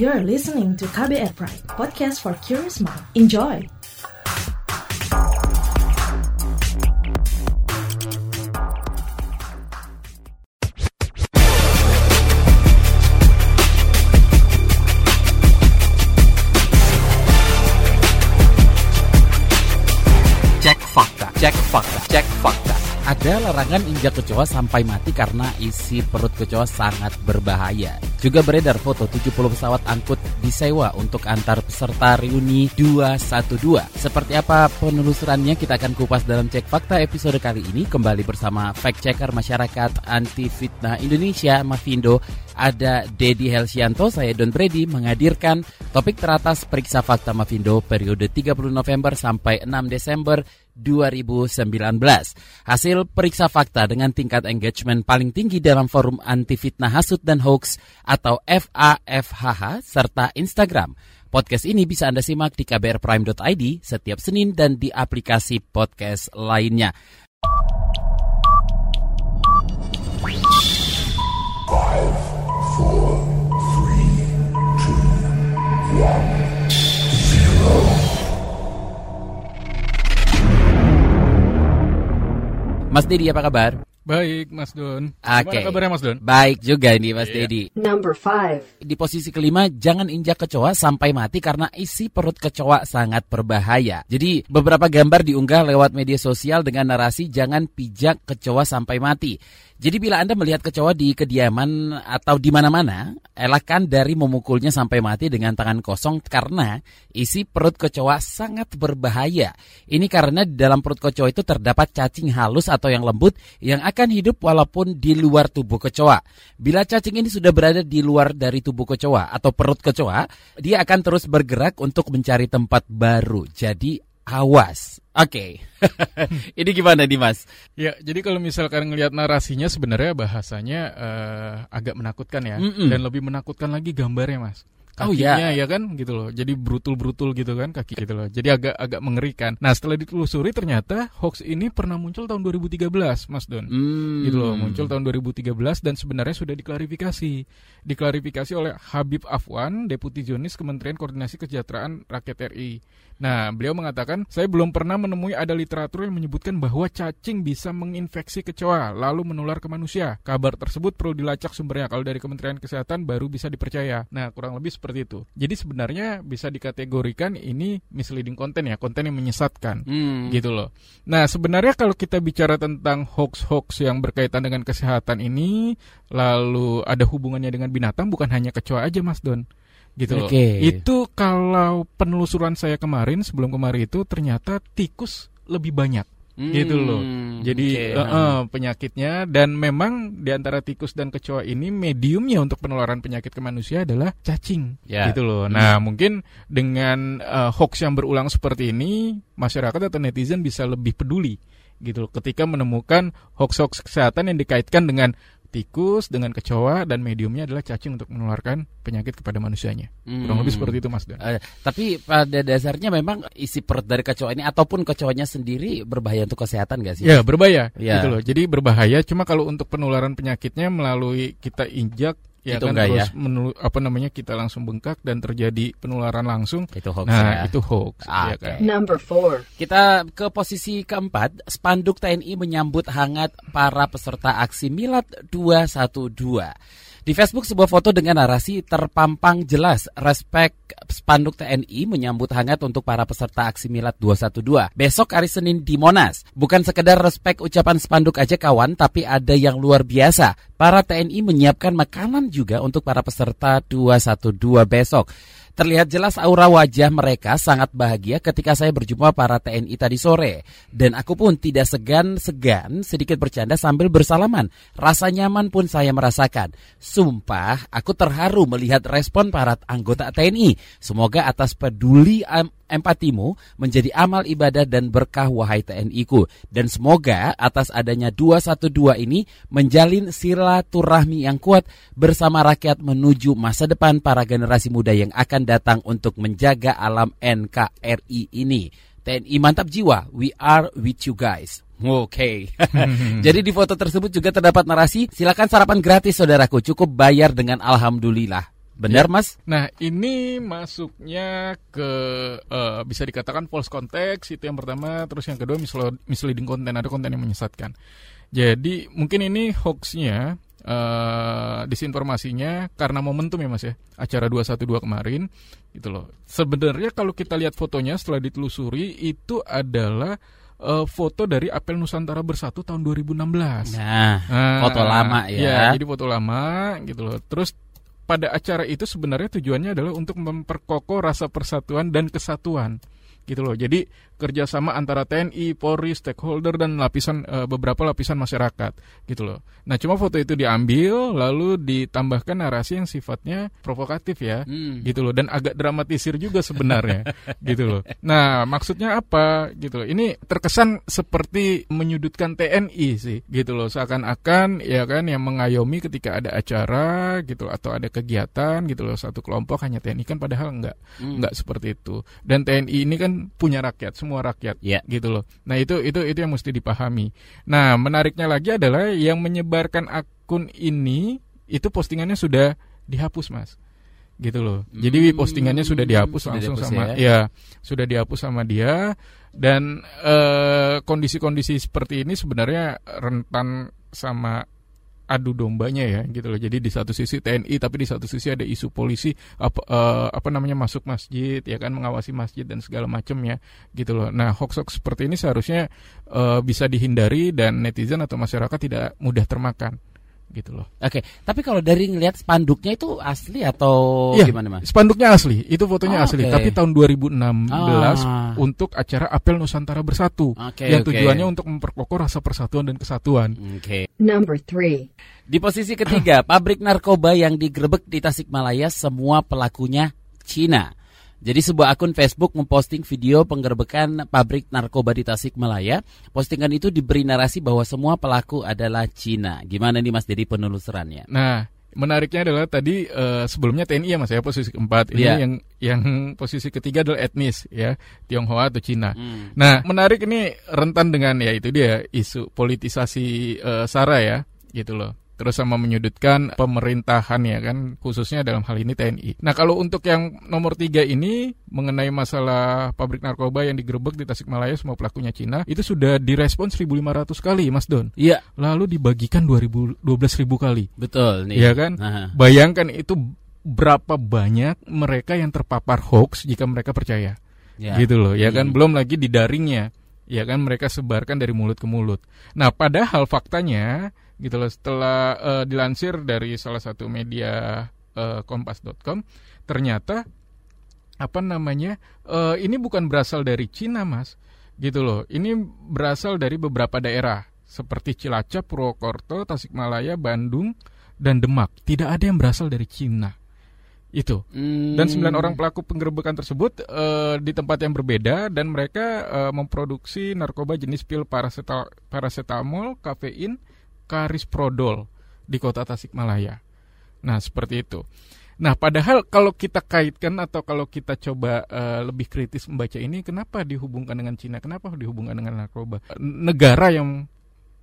You're listening to KBR Pride, podcast for curious mind. Enjoy! Cek fakta, cek fakta, cek fakta. Ada larangan injak kecoa sampai mati karena isi perut kecoa sangat berbahaya. Juga beredar foto 70 pesawat angkut disewa untuk antar peserta reuni 212. Seperti apa penelusurannya? Kita akan kupas dalam cek fakta episode kali ini. Kembali bersama fact checker masyarakat anti fitnah Indonesia Mavindo ada Dedi Helsianto, saya Don Brady menghadirkan topik teratas periksa fakta Mavindo periode 30 November sampai 6 Desember 2019. Hasil periksa fakta dengan tingkat engagement paling tinggi dalam forum anti fitnah hasut dan hoax atau FAFHH serta Instagram. Podcast ini bisa Anda simak di kbrprime.id setiap Senin dan di aplikasi podcast lainnya. Mas Dedi apa kabar? Baik, Mas Don. Oke. Gimana kabarnya Mas Don? Baik juga ini Mas Iya. Dedi. Number five. Di posisi kelima, jangan injak kecoa sampai mati karena isi perut kecoa sangat berbahaya. Jadi beberapa gambar diunggah lewat media sosial dengan narasi jangan pijak kecoa sampai mati. Jadi bila Anda melihat kecoa di kediaman atau di mana-mana, elakkan dari memukulnya sampai mati dengan tangan kosong karena isi perut kecoa sangat berbahaya. Ini karena di dalam perut kecoa itu terdapat cacing halus atau yang lembut yang akan hidup walaupun di luar tubuh kecoa. Bila cacing ini sudah berada di luar dari tubuh kecoa atau perut kecoa, dia akan terus bergerak untuk mencari tempat baru. Jadi awas. Oke. ini gimana Dimas? Ya, jadi kalau misalkan ngelihat narasinya sebenarnya bahasanya eh, agak menakutkan ya Mm-mm. dan lebih menakutkan lagi gambarnya, Mas. Oh, Kakinya ya. ya kan gitu loh. Jadi brutul-brutul gitu kan kaki gitu loh. Jadi agak agak mengerikan. Nah, setelah ditelusuri ternyata hoax ini pernah muncul tahun 2013, Mas Don. Hmm. gitu loh muncul tahun 2013 dan sebenarnya sudah diklarifikasi diklarifikasi oleh Habib Afwan Deputi Jonis Kementerian Koordinasi Kesejahteraan Rakyat RI nah beliau mengatakan saya belum pernah menemui ada literatur yang menyebutkan bahwa cacing bisa menginfeksi kecoa lalu menular ke manusia kabar tersebut perlu dilacak sumbernya kalau dari Kementerian Kesehatan baru bisa dipercaya nah kurang lebih seperti itu jadi sebenarnya bisa dikategorikan ini misleading konten ya konten yang menyesatkan Hmm. gitu loh. Nah sebenarnya kalau kita bicara tentang hoax-hoax yang berkaitan dengan kesehatan ini, lalu ada hubungannya dengan binatang, bukan hanya kecoa aja Mas Don, gitu loh. Itu kalau penelusuran saya kemarin sebelum kemarin itu ternyata tikus lebih banyak. Gitu loh. Hmm, Jadi oke, eh, ha. eh, penyakitnya dan memang di antara tikus dan kecoa ini mediumnya untuk penularan penyakit ke manusia adalah cacing. Ya. Gitu loh. Nah, mungkin dengan eh, hoax yang berulang seperti ini, masyarakat atau netizen bisa lebih peduli gitu loh ketika menemukan hoax-hoax kesehatan yang dikaitkan dengan tikus, dengan kecoa dan mediumnya adalah cacing untuk menularkan penyakit kepada manusianya. Kurang Hmm. lebih seperti itu, Mas Dan. Eh, tapi pada dasarnya memang isi perut dari kecoa ini ataupun kecoanya sendiri berbahaya untuk kesehatan gak sih? Ya, berbahaya Ya. gitu loh. Jadi berbahaya cuma kalau untuk penularan penyakitnya melalui kita injak ya Itu kan enggak terus ya? menulu- apa namanya kita langsung bengkak dan terjadi penularan langsung. Itu hoax nah, ya. itu hoax Ah, ya kan. Number four. Kita ke posisi keempat, spanduk TNI menyambut hangat para peserta aksi Milad 212. Di Facebook sebuah foto dengan narasi terpampang jelas respek spanduk TNI menyambut hangat untuk para peserta aksi Milad 212. Besok hari Senin di Monas. Bukan sekedar respek ucapan spanduk aja kawan, tapi ada yang luar biasa. Para TNI menyiapkan makanan juga untuk para peserta 212 besok. Terlihat jelas aura wajah mereka sangat bahagia ketika saya berjumpa para TNI tadi sore. Dan aku pun tidak segan-segan sedikit bercanda sambil bersalaman. Rasa nyaman pun saya merasakan. Sumpah, aku terharu melihat respon para anggota TNI. Semoga atas peduli empatimu menjadi amal ibadah dan berkah wahai TNI-ku. Dan semoga atas adanya 212 ini menjalin silaturahmi yang kuat bersama rakyat menuju masa depan para generasi muda yang akan datang untuk menjaga alam NKRI ini. TNI mantap jiwa, we are with you guys. Oke. Jadi di foto tersebut juga terdapat narasi, silakan sarapan gratis saudaraku, cukup bayar dengan alhamdulillah. Benar, Ya. Mas? Nah, ini masuknya ke eh, bisa dikatakan false context itu yang pertama, terus yang kedua misle- misleading konten, ada konten yang menyesatkan. Jadi mungkin ini hoaxnya eh disinformasinya karena momentum ya Mas ya. Acara 212 kemarin gitu loh. Sebenarnya kalau kita lihat fotonya setelah ditelusuri itu adalah eh, foto dari Apel Nusantara Bersatu tahun 2016. Nah, Nah, foto lama ya. Iya, jadi foto lama gitu loh. Terus pada acara itu sebenarnya tujuannya adalah untuk memperkokoh rasa persatuan dan kesatuan gitu loh. Jadi kerjasama antara TNI, Polri, stakeholder dan lapisan eh, beberapa lapisan masyarakat gitu loh. Nah cuma foto itu diambil lalu ditambahkan narasi yang sifatnya provokatif ya Hmm. gitu loh dan agak dramatisir juga sebenarnya gitu loh. Nah, maksudnya apa gitu loh. Ini terkesan seperti menyudutkan TNI sih gitu loh. Seakan-akan ya kan yang mengayomi ketika ada acara gitu atau ada kegiatan gitu loh satu kelompok hanya TNI kan padahal enggak Hmm. enggak seperti itu. Dan TNI ini kan punya rakyat, semua rakyat Ya. gitu loh. Nah, itu itu itu yang mesti dipahami. Nah, menariknya lagi adalah yang menyebarkan akun ini itu postingannya sudah dihapus, Mas. Gitu loh. Jadi Hmm, postingannya sudah dihapus sudah langsung dihapus sama ya. ya, sudah dihapus sama dia dan eh, kondisi-kondisi seperti ini sebenarnya rentan sama adu dombanya ya gitu loh. Jadi di satu sisi TNI tapi di satu sisi ada isu polisi apa eh, apa namanya masuk masjid ya kan mengawasi masjid dan segala macam ya gitu loh. Nah, hoax-hoax seperti ini seharusnya eh, bisa dihindari dan netizen atau masyarakat tidak mudah termakan gitu loh. Oke, tapi kalau dari ngelihat spanduknya itu asli atau Iya, gimana, Mas? Spanduknya asli, itu fotonya Oh, asli. oke. Tapi tahun 2016 Ah. untuk acara Apel Nusantara Bersatu Oke, yang oke. tujuannya untuk memperkokoh rasa persatuan dan kesatuan. Oke. Number three. Di posisi ketiga, pabrik narkoba yang digerebek di Tasikmalaya semua pelakunya Cina. Jadi sebuah akun Facebook memposting video penggerbekan pabrik narkoba di Tasikmalaya. Postingan itu diberi narasi bahwa semua pelaku adalah Cina. Gimana nih Mas Dedi penelusurannya? Nah, menariknya adalah tadi eh, sebelumnya TNI ya Mas ya posisi keempat. Ini Iya. yang yang posisi ketiga adalah etnis ya, Tionghoa atau Cina. Hmm. Nah, menarik ini rentan dengan ya itu dia isu politisasi eh, SARA ya, gitu loh. Terus sama menyudutkan pemerintahan ya kan, khususnya dalam hal ini TNI. Nah kalau untuk yang nomor tiga ini mengenai masalah pabrik narkoba yang digerebek di Tasikmalaya semua pelakunya Cina, itu sudah direspon 1.500 kali, Mas Don. Iya, Lalu dibagikan 2000 12.000 kali. betul nih. Iya kan? Nah, Bayangkan itu berapa banyak mereka yang terpapar hoax jika mereka percaya ya. gitu loh ya kan Hmm. belum lagi di daringnya ya kan mereka sebarkan dari mulut ke mulut nah padahal faktanya gitu loh. Setelah eh, dilansir dari salah satu media eh, kompas.com ternyata apa namanya eh, ini bukan berasal dari Cina mas gitu loh. Ini berasal dari beberapa daerah seperti Cilacap, Purwokerto, Tasikmalaya, Bandung dan Demak. Tidak ada yang berasal dari Cina. Itu. Hmm. dan sembilan orang pelaku penggerebekan tersebut eh, di tempat yang berbeda dan mereka eh, memproduksi narkoba jenis pil paracetamol, kafein, karisprodol di kota Tasikmalaya. Nah, seperti itu. Nah, padahal kalau kita kaitkan atau kalau kita coba eh, lebih kritis membaca ini, kenapa dihubungkan dengan Cina? Kenapa dihubungkan dengan narkoba? Negara yang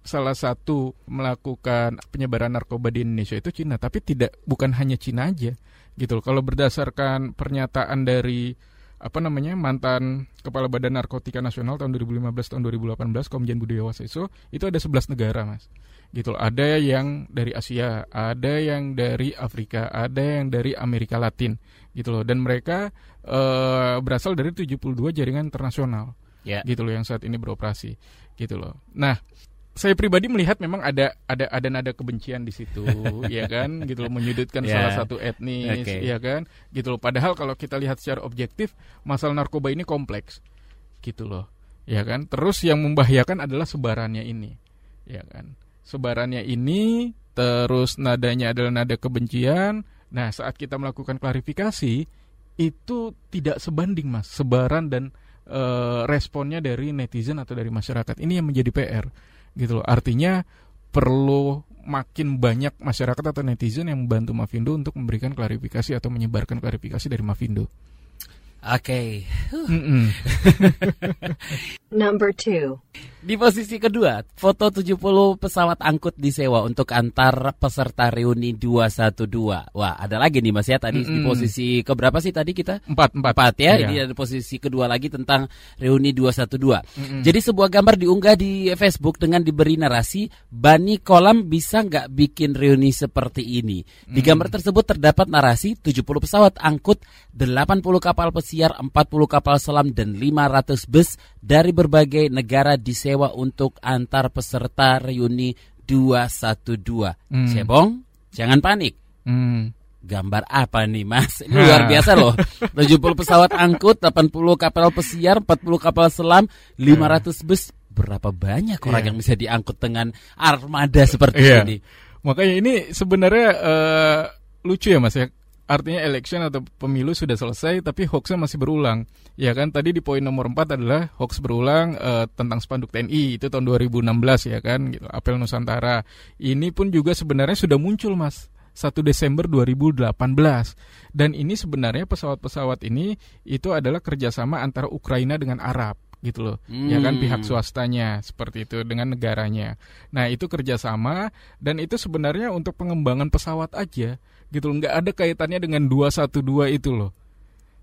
salah satu melakukan penyebaran narkoba di Indonesia itu Cina, tapi tidak bukan hanya Cina aja gitu loh. Kalau berdasarkan pernyataan dari apa namanya mantan kepala Badan Narkotika Nasional tahun 2015 tahun 2018 Komjen Budi Waseso itu ada 11 negara mas gitu loh. Ada yang dari Asia, ada yang dari Afrika, ada yang dari Amerika Latin gitu loh. Dan mereka eh, berasal dari 72 jaringan internasional Ya. gitu loh yang saat ini beroperasi gitu loh. Nah, saya pribadi melihat memang ada ada ada nada kebencian di situ, ya kan, gitu loh menyudutkan Ya. salah satu etnis, Oke. ya kan, gitu loh. Padahal kalau kita lihat secara objektif, masalah narkoba ini kompleks, gitu loh, ya kan. Terus yang membahayakan adalah sebarannya ini, ya kan. Sebarannya ini, terus nadanya adalah nada kebencian. Nah, saat kita melakukan klarifikasi, itu tidak sebanding mas, sebaran dan eh, responnya dari netizen atau dari masyarakat. Ini yang menjadi PR gitu loh. Artinya perlu makin banyak masyarakat atau netizen yang membantu Mavindo untuk memberikan klarifikasi atau menyebarkan klarifikasi dari Mavindo. Oke. Mm-mm. Number two. Di posisi kedua, foto 70 pesawat angkut disewa untuk antar peserta reuni 212. Wah, ada lagi nih Mas ya tadi di Mm-mm. posisi keberapa sih tadi kita? Empat, empat. Empat ya. Iya. Ini ada posisi kedua lagi tentang reuni 212. Mm-mm. Jadi sebuah gambar diunggah di Facebook dengan diberi narasi Bani Kolam bisa nggak bikin reuni seperti ini. Di gambar tersebut terdapat narasi 70 pesawat angkut, 80 kapal pesiar, 40 kapal selam dan 500 bus dari berbagai negara disewa untuk antar peserta reuni 212. Hmm. Cebong, jangan panik. Hmm. Gambar apa nih mas? Ini luar biasa loh 70 pesawat angkut 80 kapal pesiar 40 kapal selam 500 bus Berapa banyak orang Iya. yang bisa diangkut dengan armada seperti Iya. ini Makanya ini sebenarnya eh, lucu ya Mas ya. Artinya election atau pemilu sudah selesai tapi hoaxnya masih berulang. Ya kan tadi di poin nomor 4 adalah hoax berulang eh, tentang spanduk TNI itu tahun 2016 ya kan gitu, apel Nusantara. Ini pun juga sebenarnya sudah muncul Mas. 1 Desember 2018 dan ini sebenarnya pesawat-pesawat ini itu adalah kerjasama antara Ukraina dengan Arab gitu loh. Ya kan Hmm. pihak swastanya seperti itu dengan negaranya. Nah itu kerjasama dan itu sebenarnya untuk pengembangan pesawat aja gitu loh. Nggak ada kaitannya dengan 212 itu loh.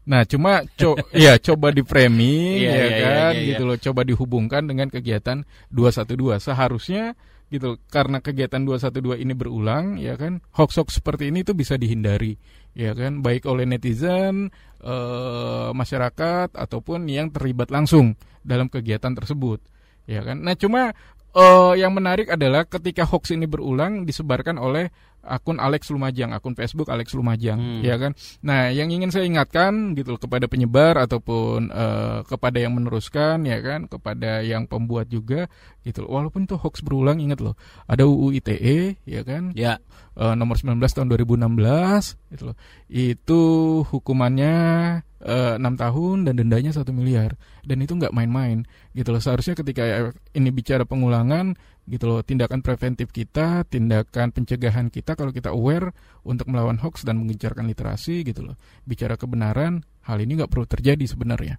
Nah cuma co ya coba di framing Iya, ya iya, iya, kan iya, iya. gitu loh. Coba dihubungkan dengan kegiatan 212 seharusnya gitu. Karena kegiatan 212 ini berulang ya kan hoax-hoax seperti ini tuh bisa dihindari ya kan baik oleh netizen eh, masyarakat ataupun yang terlibat langsung dalam kegiatan tersebut ya kan. Nah cuma eh, yang menarik adalah ketika hoax ini berulang disebarkan oleh akun Alex Lumajang akun Facebook Alex Lumajang Hmm. ya kan nah yang ingin saya ingatkan gitu loh, kepada penyebar ataupun eh, kepada yang meneruskan ya kan kepada yang pembuat juga gitu loh. walaupun itu hoax berulang ingat loh ada UU ITE ya kan Ya eh, nomor 19 tahun 2016 gitu loh. Itu hukumannya eh, 6 tahun dan dendanya satu miliar dan itu nggak main-main gitu loh. Seharusnya ketika ini bicara pengulangan gitu loh, tindakan preventif kita, tindakan pencegahan kita kalau kita aware untuk melawan hoax dan mengencarkan literasi gitu loh. Bicara kebenaran, hal ini nggak perlu terjadi sebenarnya.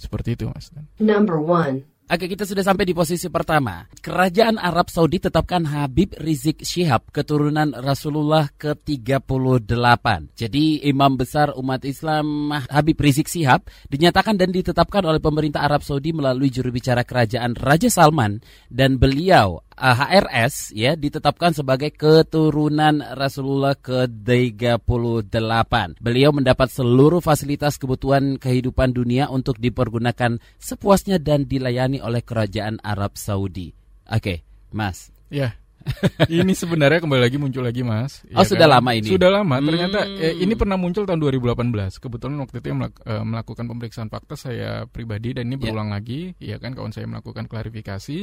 Seperti itu, Mas. Number one. Oke, kita sudah sampai di posisi pertama. Kerajaan Arab Saudi tetapkan Habib Rizik Syihab keturunan Rasulullah ke-38. Jadi imam besar umat Islam Habib Rizik Syihab dinyatakan dan ditetapkan oleh pemerintah Arab Saudi melalui juru bicara kerajaan Raja Salman dan beliau eh, HRS ya ditetapkan sebagai keturunan Rasulullah ke-38. Beliau mendapat seluruh fasilitas kebutuhan kehidupan dunia untuk dipergunakan sepuasnya dan dilayani oleh kerajaan Arab Saudi. Oke, Mas. Ya. ini sebenarnya kembali lagi muncul lagi mas. Oh, Ya sudah lama ini? Sudah lama. Ternyata Hmm. eh, ini pernah muncul tahun 2018. Kebetulan waktu itu yang melak- eh, melakukan pemeriksaan fakta saya pribadi dan ini Ya. berulang lagi. Ya kan kawan saya melakukan klarifikasi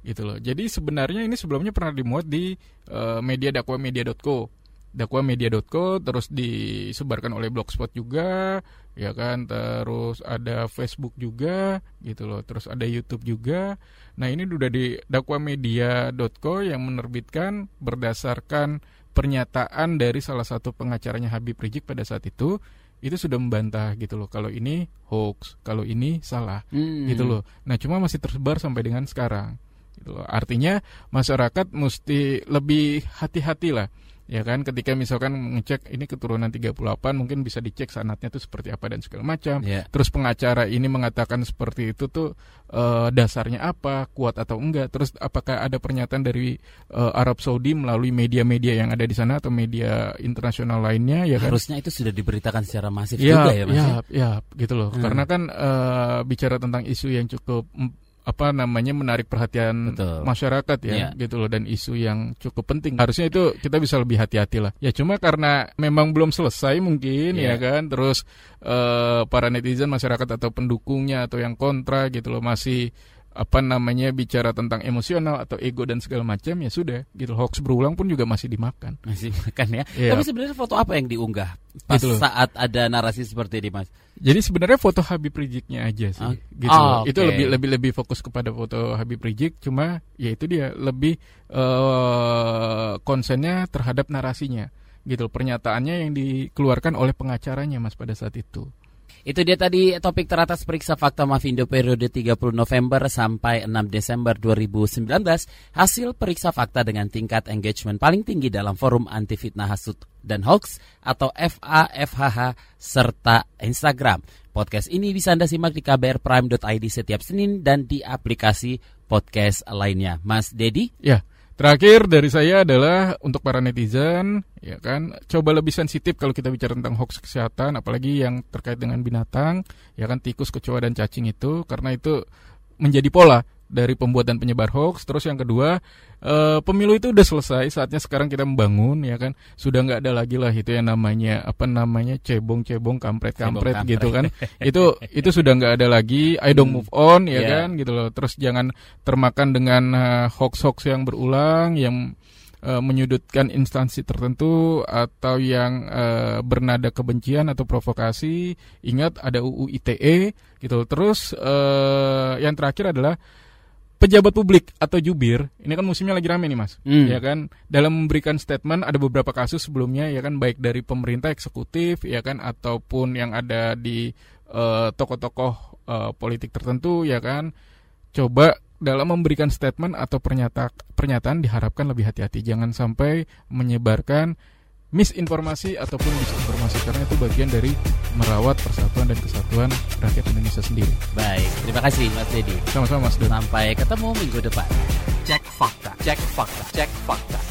gitu loh. Jadi sebenarnya ini sebelumnya pernah dimuat di eh, media dakwamedia.co dakwamedia.co terus disebarkan oleh blogspot juga ya kan terus ada Facebook juga gitu loh terus ada YouTube juga nah ini udah di dakwamedia.co yang menerbitkan berdasarkan pernyataan dari salah satu pengacaranya Habib Rizik pada saat itu itu sudah membantah gitu loh kalau ini hoax kalau ini salah Hmm. gitu loh. Nah, cuma masih tersebar sampai dengan sekarang. Gitu loh. Artinya masyarakat mesti lebih hati-hati lah. Ya kan ketika misalkan ngecek ini keturunan 38 mungkin bisa dicek sanatnya tuh seperti apa dan segala macam. Ya. Terus pengacara ini mengatakan seperti itu tuh eh, dasarnya apa, kuat atau enggak. Terus apakah ada pernyataan dari eh, Arab Saudi melalui media-media yang ada di sana atau media internasional lainnya ya kan? Harusnya itu sudah diberitakan secara masif ya, juga ya, Mas. ya, ya? ya, gitu loh. Hmm. Karena kan eh, bicara tentang isu yang cukup apa namanya menarik perhatian Betul. masyarakat ya, Iya. gitu loh dan isu yang cukup penting. Harusnya itu kita bisa lebih hati-hati lah. Ya cuma karena memang belum selesai mungkin Iya. ya kan. Terus eh, para netizen masyarakat atau pendukungnya atau yang kontra gitu loh masih apa namanya bicara tentang emosional atau ego dan segala macam ya sudah gitu hoax berulang pun juga masih dimakan. Masih makan ya. Iya. Tapi sebenarnya foto apa yang diunggah pas Gitu loh. saat ada narasi seperti ini, Mas? Jadi sebenarnya foto Habib Riziknya aja sih, Oh. gitu. Oh, loh. Itu oke. lebih lebih lebih fokus kepada foto Habib Rizik, cuma ya itu dia lebih eh konsennya terhadap narasinya, gitu. Pernyataannya yang dikeluarkan oleh pengacaranya mas pada saat itu, Itu dia tadi topik teratas periksa fakta Mavindo periode 30 November sampai 6 Desember 2019. Hasil periksa fakta dengan tingkat engagement paling tinggi dalam forum anti fitnah hasut dan hoax atau FAFHH serta Instagram. Podcast ini bisa Anda simak di kbrprime.id setiap Senin dan di aplikasi podcast lainnya. Mas Dedi? Ya, Terakhir dari saya adalah untuk para netizen, ya kan, coba lebih sensitif kalau kita bicara tentang hoax kesehatan, apalagi yang terkait dengan binatang, ya kan, tikus, kecoa dan cacing itu, karena itu menjadi pola dari pembuat dan penyebar hoax. Terus yang kedua, e, pemilu itu udah selesai, saatnya sekarang kita membangun, ya kan. Sudah nggak ada lagi lah itu yang namanya apa namanya cebong-cebong, kampret-kampret gitu kan. itu itu sudah nggak ada lagi. I don't hmm. move on, ya yeah. kan, gitu loh. Terus jangan termakan dengan uh, hoax-hoax yang berulang, yang uh, menyudutkan instansi tertentu atau yang uh, bernada kebencian atau provokasi. Ingat ada UU ITE gitu. Terus uh, yang terakhir adalah pejabat publik atau jubir ini kan musimnya lagi rame nih mas. Hmm. ya kan? Dalam memberikan statement ada beberapa kasus sebelumnya ya kan? Baik dari pemerintah eksekutif ya kan? Ataupun yang ada di uh, tokoh-tokoh uh, politik tertentu ya kan? Coba dalam memberikan statement atau pernyataan pernyataan diharapkan lebih hati-hati. Jangan sampai menyebarkan misinformasi ataupun disinformasi karena itu bagian dari merawat persatuan dan kesatuan rakyat Indonesia sendiri. Baik, terima kasih Mas Dedi. Sama-sama Mas Don. Sampai ketemu minggu depan. Cek fakta, cek fakta, cek fakta.